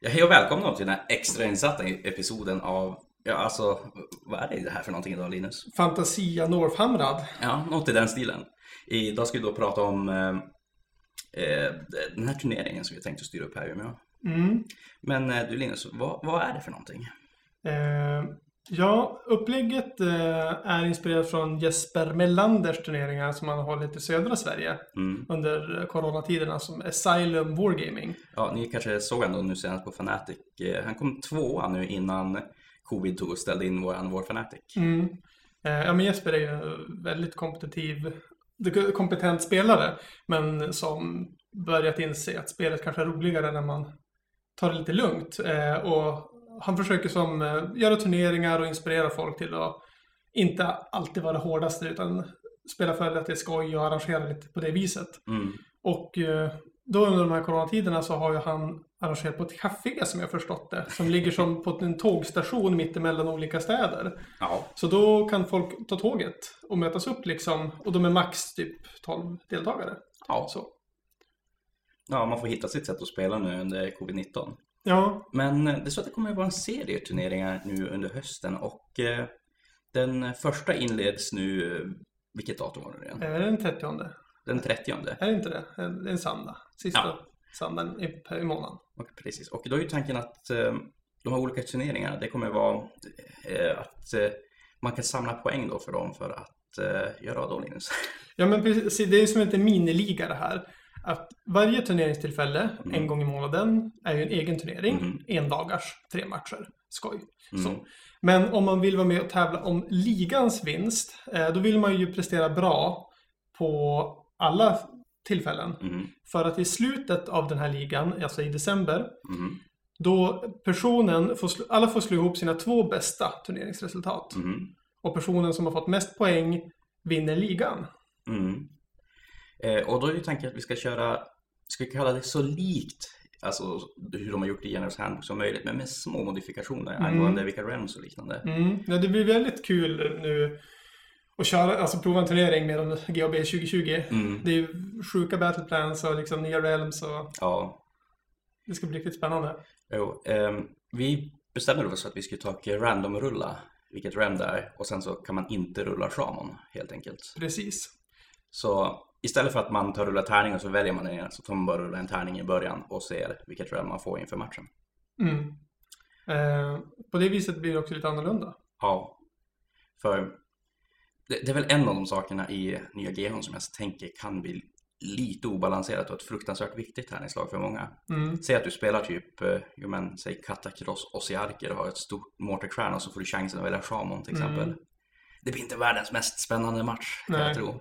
Ja, hej och välkomna till den här extrainsatta episoden av, ja alltså, vad är det här för någonting idag Linus? Fantasia Northamrad. Ja, något i den stilen. Idag ska vi då prata om eh, eh, den här turneringen som vi tänkte styra upp här i Umeå. Mm. Men eh, du Linus, vad, vad är det för någonting? Eh, ja, upplägget eh, är inspirerat från Jesper Mellanders turneringar som han har hållit i södra Sverige Mm. under coronatiderna som Asylum Wargaming. Ja, ni kanske såg ändå nu senast på Fnatic. Eh, han kom tvåa nu innan covid tog och ställde in våran War Fnatic. Mm. Eh, ja, men Jesper är ju en väldigt kompetitiv, kompetent spelare, men som börjat inse att spelet kanske är roligare när man tar det lite lugnt. Och han försöker som eh, göra turneringar och inspirera folk till att inte alltid vara hårdaste utan spela för att det är skoj och arrangera lite på det viset. Mm. Och eh, då under de här coronatiderna så har ju han arrangerat på ett café som jag förstått det. Som ligger som på en tågstation mittemellan olika städer. Ja, Så då kan folk ta tåget och mötas upp liksom. Och de är max typ 12 deltagare. ja. Så. ja, man får hitta sitt sätt att spela nu under covid-19. Ja, Men eh, det är så att det kommer att vara en serie turneringar nu under hösten och eh, den första inleds nu, eh, vilket datum var det igen? är det den 30? Den 30. Är det inte det? Det är en söndag. Sista Ja. söndagen i, i månaden. Och, precis. Och då är ju tanken att eh, de här olika turneringarna, det kommer vara eh, att man kan samla poäng då för dem för att eh, göra då Linus? Ja men precis, det är som en miniliga det här. Att varje turneringstillfälle, en gång i månaden, är ju en egen turnering. Mm. En dagars, tre matcher. Skoj. Mm. Så. Men om man vill vara med och tävla om ligans vinst, eh, då vill man ju prestera bra på alla tillfällen. Mm. För att i slutet av den här ligan, alltså i december, Mm. då personen, får alla får slå ihop sina två bästa turneringsresultat. Mm. Och personen som har fått mest poäng vinner ligan. Mm. Eh, och då är ju tanken att vi ska köra, ska vi kalla det så likt Alltså hur de har gjort i Generals Handbook som möjligt, men med små modifikationer Mm. angående vilka realms och liknande. Mm. Ja, det blir väldigt kul nu att köra, alltså prova en turnering med GAB 2020. Mm. Det är ju sjuka battle plans och liksom nya realms och Ja, det ska bli riktigt spännande. jo. ehm, vi bestämde oss för att vi skulle ta och random-rulla vilket realm det är och sen så kan man inte rulla shaman helt enkelt. Precis. Så istället för att man tar och rullar tärning och så väljer man en så tar man bara rulla en tärning i början och ser vilket realm man får inför matchen. Mm. Eh, på det viset blir det också lite annorlunda. Ja, för det, det är väl en av de sakerna i nya GH som jag tänker kan bli lite obalanserat och ett fruktansvärt viktigt tärningslag för många. Mm. Säg att du spelar typ, eh, jo men, säg Katakross Ossiarker och har ett stort Mortarstjärna och så får du chansen att välja Shaman till exempel. Mm. Det blir inte världens mest spännande match, kan Nej. jag tro.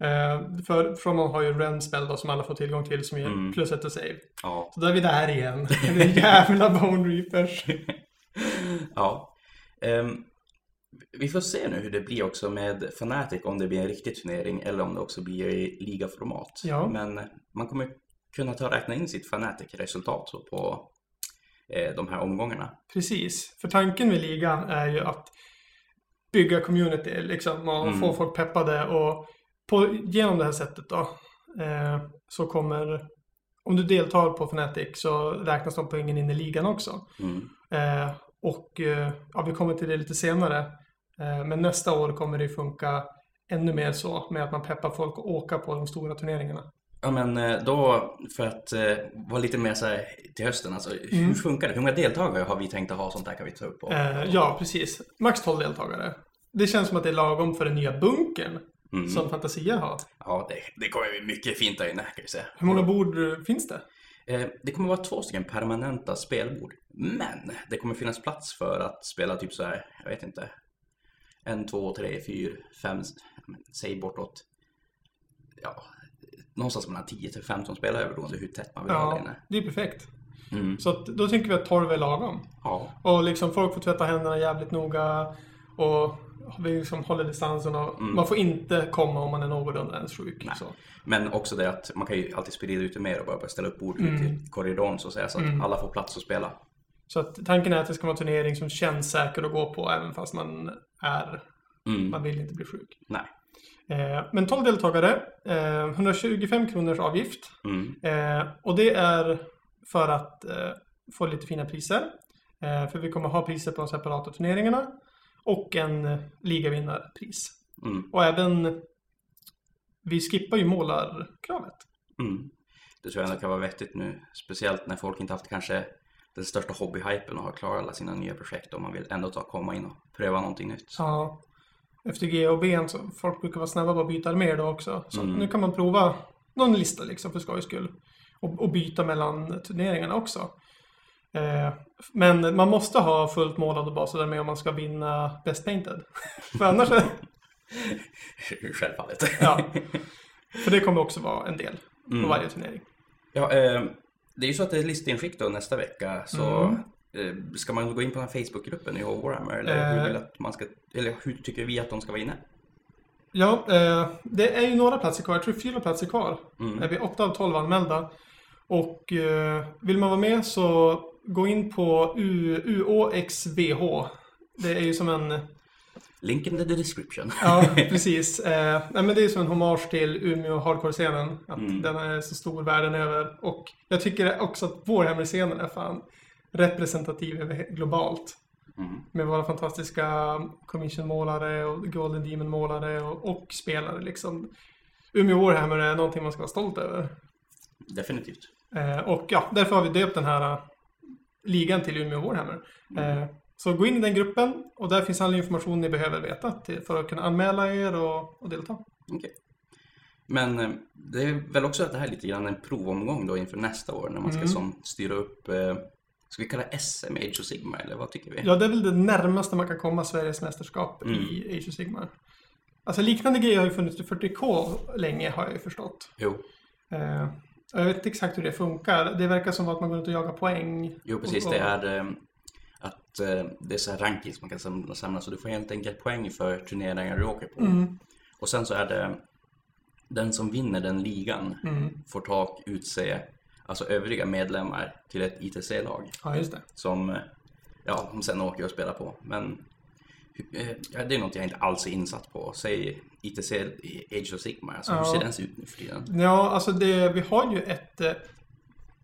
Eh, för Fromon har ju realm spell då som alla får tillgång till som ger Mm. plus ett och save. Ja. Så då är vi där igen. Det är jävla Bone Reapers. ja. Ehm, vi får se nu hur det blir också med Fnatic, om det blir en riktig turnering eller om det också blir i ligaformat. Ja. Men man kommer kunna ta och räkna in sitt Fnatic-resultat så på eh, de här omgångarna. Precis. För tanken med ligan är ju att bygga community liksom och Mm. få folk peppade och på, genom det här sättet då eh, så kommer om du deltar på Fnatic så räknas de poängen in i ligan också. Mm. Eh, och eh, ja, vi kommer till det lite senare. Eh, men nästa år kommer det funka ännu mer så med att man peppar folk att åka på de stora turneringarna. Ja men eh, då, för att eh, vara lite mer så här till hösten, alltså Mm. hur funkar det? Hur många deltagare har vi tänkt att ha? Sånt där kan vi ta upp. Och, Eh, ja, precis. Max 12 deltagare. Det känns som att det är lagom för den nya bunkern Mm. som Fantasia har. Ja, det, det kommer bli mycket fint där inne kan vi säga. Hur många bord eh, finns det? Eh, Det kommer vara två stycken permanenta spelbord. Men det kommer finnas plats för att spela typ så här, jag vet inte. En, två, tre, fyra, fem, säg bortåt. Ja, någonstans mellan 10 till 15 spelare beroende hur tätt man vill ha där Ja, inne. det är perfekt. Mm. Så att, då tänker vi att 12 är lagom. Ja, Och liksom folk får tvätta händerna jävligt noga. Och vi liksom håller distansen och man får inte komma om man är någorlunda ens sjuk. Men också det att man kan ju alltid sprida ut det mer och bara ställa upp bord Mm. ut till korridoren så att säga. Så att alla får plats att spela. så att tanken är att det ska vara en turnering som känns säker att gå på även fast man är, Mm. man vill inte bli sjuk. Nej. Eh, men 12 deltagare, eh, 125 kronors avgift. Mm. Eh, och det är för att eh, få lite fina priser. Eh, för vi kommer ha priser på de separata turneringarna. Och en eh, ligavinnarpris. Mm. Och även, vi skippar ju målarkravet. Mm. Det tror jag ändå kan vara vettigt nu. Speciellt när folk inte haft kanske den största hobbyhypen och har klarat alla sina nya projekt och man vill ändå ta, komma in och pröva någonting nytt. Ja. Efter G och B så folk brukar vara snabba på att byta arméer då också. Så Mm. nu kan man prova någon lista liksom för skojs skull. Och, och byta mellan turneringarna också. Eh, men man måste ha fullt målade baser med om man ska vinna Best Painted. för annars är Självfallet. ja. För det kommer också vara en del på Mm. varje turnering. Ja, eh, det är ju så att det är listinskick då nästa vecka. Så Mm. eh, ska man gå in på den här Facebookgruppen i Warhammer? Eller, hur Eh. vill att man ska, eller hur tycker vi att de ska vara inne? Ja, eh, det är ju några platser kvar. Jag tror fyra platser kvar. Mm. är vi 8 av 12 anmälda. Och eh, vill man vara med så gå in på U- UÅXVH. Det är ju som en... Link in the description. Ja, precis. Eh, nej, men det är som en hommage till Umeå hardcore-scenen. Att Mm. den är så stor världen över. Och jag tycker också att Warhammer-scenen är fan representativ globalt. Mm. Med våra fantastiska commission-målare och Golden Demon-målare och, och spelare liksom. Umeå Warhammer är någonting man ska vara stolt över. Definitivt. Eh, och ja, därför har vi döpt den här ligan till Umeå Warhammer. Eh, så gå in i den gruppen och där finns all information ni behöver veta till, för att kunna anmäla er och, och delta. Okej. Men eh, det är väl också att det här är lite grann en provomgång då inför nästa år när man ska Mm. som styra upp, eh, ska vi kalla SM Age of Sigma eller vad tycker vi? Ja, det är väl det närmaste man kan komma Sveriges mästerskap Mm. i Age of Sigmar. Alltså liknande grejer har ju funnits i 40K länge har jag ju förstått. Jo, Eh, jag vet inte exakt hur det funkar. Det verkar som att man går runt och jagar poäng. jo precis. Och- Det är eh, att eh, det är så här rankings man kan samla, samla så du får helt enkelt poäng för turneringar du åker på. Mm, Och sen så är det den som vinner den ligan mm. får ta utse alltså övriga medlemmar till ett ITC-lag Ja, just det. som eh, ja, de sen åker och spelar på. Men det är något jag inte alls är insatt på. Säg ITC Age of Sigma, alltså hur Ja. ser den ut nu för tiden? Ja, alltså det, vi har ju ett, eh,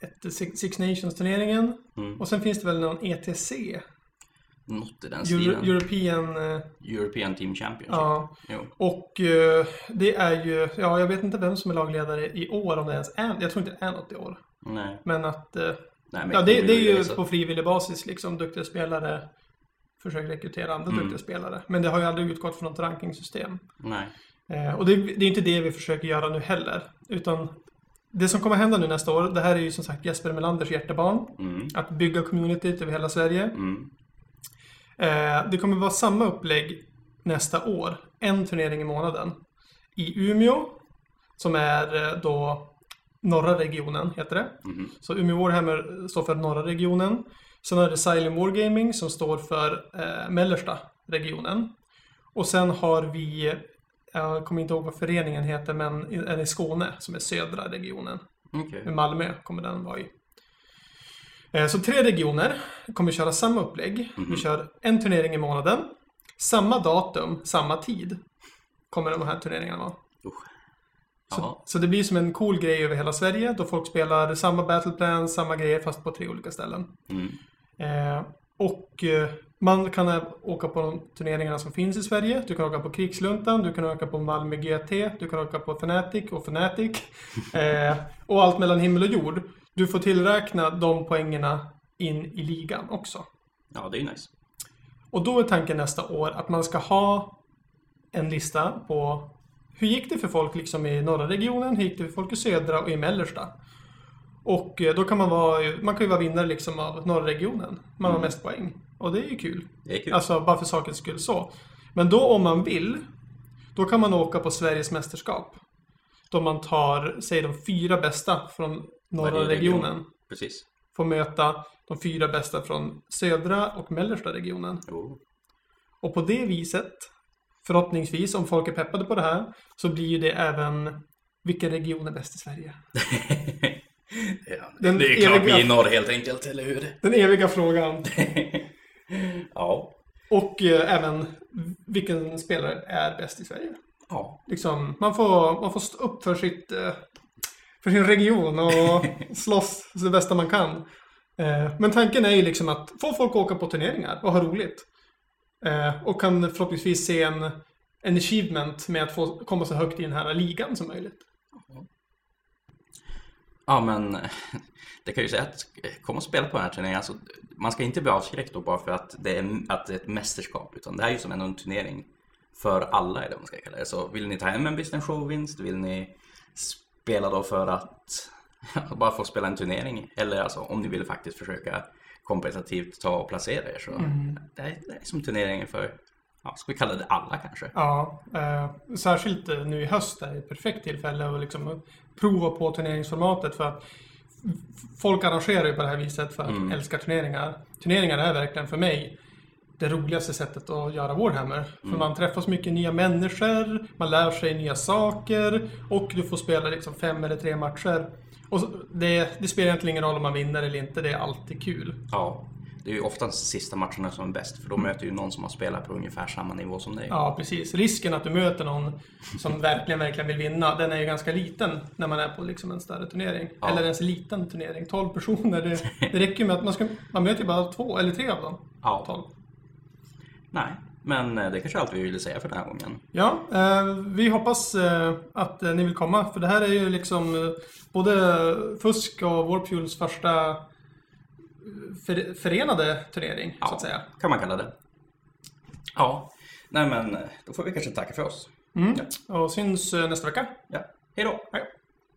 ett Six Nations-turneringen. Mm. Och sen finns det väl någon ETC. Något i den Euro, stilen. European... eh, European Team Championship. Ja. Jo. Och eh, det är ju... Ja, jag vet inte vem som är lagledare i år, om det ens är... Jag tror inte det är något i år. Nej. Men att... eh, Nej, men Ja, det, det är ju på frivillig basis liksom. Duktiga spelare försöker rekrytera andra Mm. duktiga spelare. Men det har ju aldrig utgått från något rankingsystem. Nej. Eh, och det, det är inte det vi försöker göra nu heller. Utan det som kommer hända nu nästa år, det här är ju som sagt Jesper Melanders hjärtebarn. Mm. Att bygga communityt över hela Sverige. Mm. Eh, det kommer vara samma upplägg nästa år. En turnering i månaden. I Umeå, som är eh, då norra regionen, heter det. Mhm. Så Umeå Warhammer står för norra regionen. Sen har det Silent Wargaming som står för eh, mellersta regionen. Och sen har vi, jag kommer inte ihåg vad föreningen heter, men en i Skåne som är södra regionen. Med Malmö kommer den vara i. Eh, Så tre regioner kommer köra samma upplägg. Vi kör en turnering i månaden. Samma datum, samma tid kommer de här turneringarna vara. Så, så det blir som en cool grej över hela Sverige då folk spelar samma battleplan, samma grejer fast på tre olika ställen. Mm. Eh, man kan åka på de turneringarna som finns i Sverige. Du kan åka på Krigsluntan, du kan åka på Malmö GT, du kan åka på Fnatic och Fnatic. Eh, och allt mellan himmel och jord. Du får tillräkna de poängerna in i ligan också. ja, det är nice. Och då är tanken nästa år att man ska ha en lista på hur gick det för folk liksom i norra regionen, hur gick det för folk i södra och i mellersta. Och eh, då kan man vara, man kan ju vara vinnare liksom av norra regionen. Man har Mm. mest poäng. Och det är ju kul. Det är kul. Alltså bara för sakens skull så. Men då om man vill, då kan man åka på Sveriges mästerskap. Då man tar, säg de fyra bästa från norra region. regionen. Precis. Får möta de fyra bästa från södra och mellersta regionen. Oh. Och på det viset, förhoppningsvis, om folk är peppade på det här, så blir ju det även vilken region är bäst i Sverige? ja, Den det är klart eviga- vi i norr helt enkelt, eller hur? Den eviga frågan. ja. Och eh, även vilken spelare är bäst i Sverige? Ja. Liksom, man får, man får stå upp för sitt eh, för sin region och slåss så det bästa man kan. Eh, men tanken är ju liksom att få folk att åka på turneringar och ha roligt. Eh, och kan förhoppningsvis se en, en achievement med att få komma så högt i den här ligan som möjligt. Ja, men det kan ju säga att kom och spela på den här turneringen. Alltså, man ska inte bli avskräckt då bara för att det, är, att det är ett mästerskap. Utan det här är ju som en turnering för alla, eller vad man ska kalla det. Så vill ni ta hem en business show-vinst? Vill ni spela då för att bara få spela en turnering? Eller alltså om ni vill faktiskt försöka kompetitivt ta och placera er. Så Mm. det, är, det är som turneringen för, ja, ska vi kalla det alla kanske? Ja, eh, särskilt eh, nu i höst är det ett perfekt tillfälle att liksom prova på turneringsformatet för att folk arrangerar ju på det här viset för att de älskar turneringar. Turneringar är verkligen för mig det roligaste sättet att göra Warhammer. För man träffar så mycket nya människor, man lär sig nya saker och du får spela liksom fem eller tre matcher. Och det, det spelar egentligen ingen roll om man vinner eller inte, det är alltid kul. Ja, det är ju oftast sista matcherna som är bäst. För då möter ju någon som har spelat på ungefär samma nivå som dig. Ja, precis. Risken att du möter någon som verkligen, verkligen vill vinna, den är ju ganska liten när man är på liksom en större turnering. Ja. Eller ens en liten turnering. 12 personer, det, det räcker ju med att man, ska, man möter ju bara två eller tre av dem. Ja. 12. Nej, men eh, det kanske är allt vi ville säga för den här gången. Ja, eh, vi hoppas eh, att ni vill komma. För det här är ju liksom både Fusk och Warpfuels första för, förenade turnering, så att säga. kan man kalla det. Ja, nej men då får vi kanske tacka för oss. Mm. Ja. Och syns eh, nästa vecka. Ja, hej då! Hej.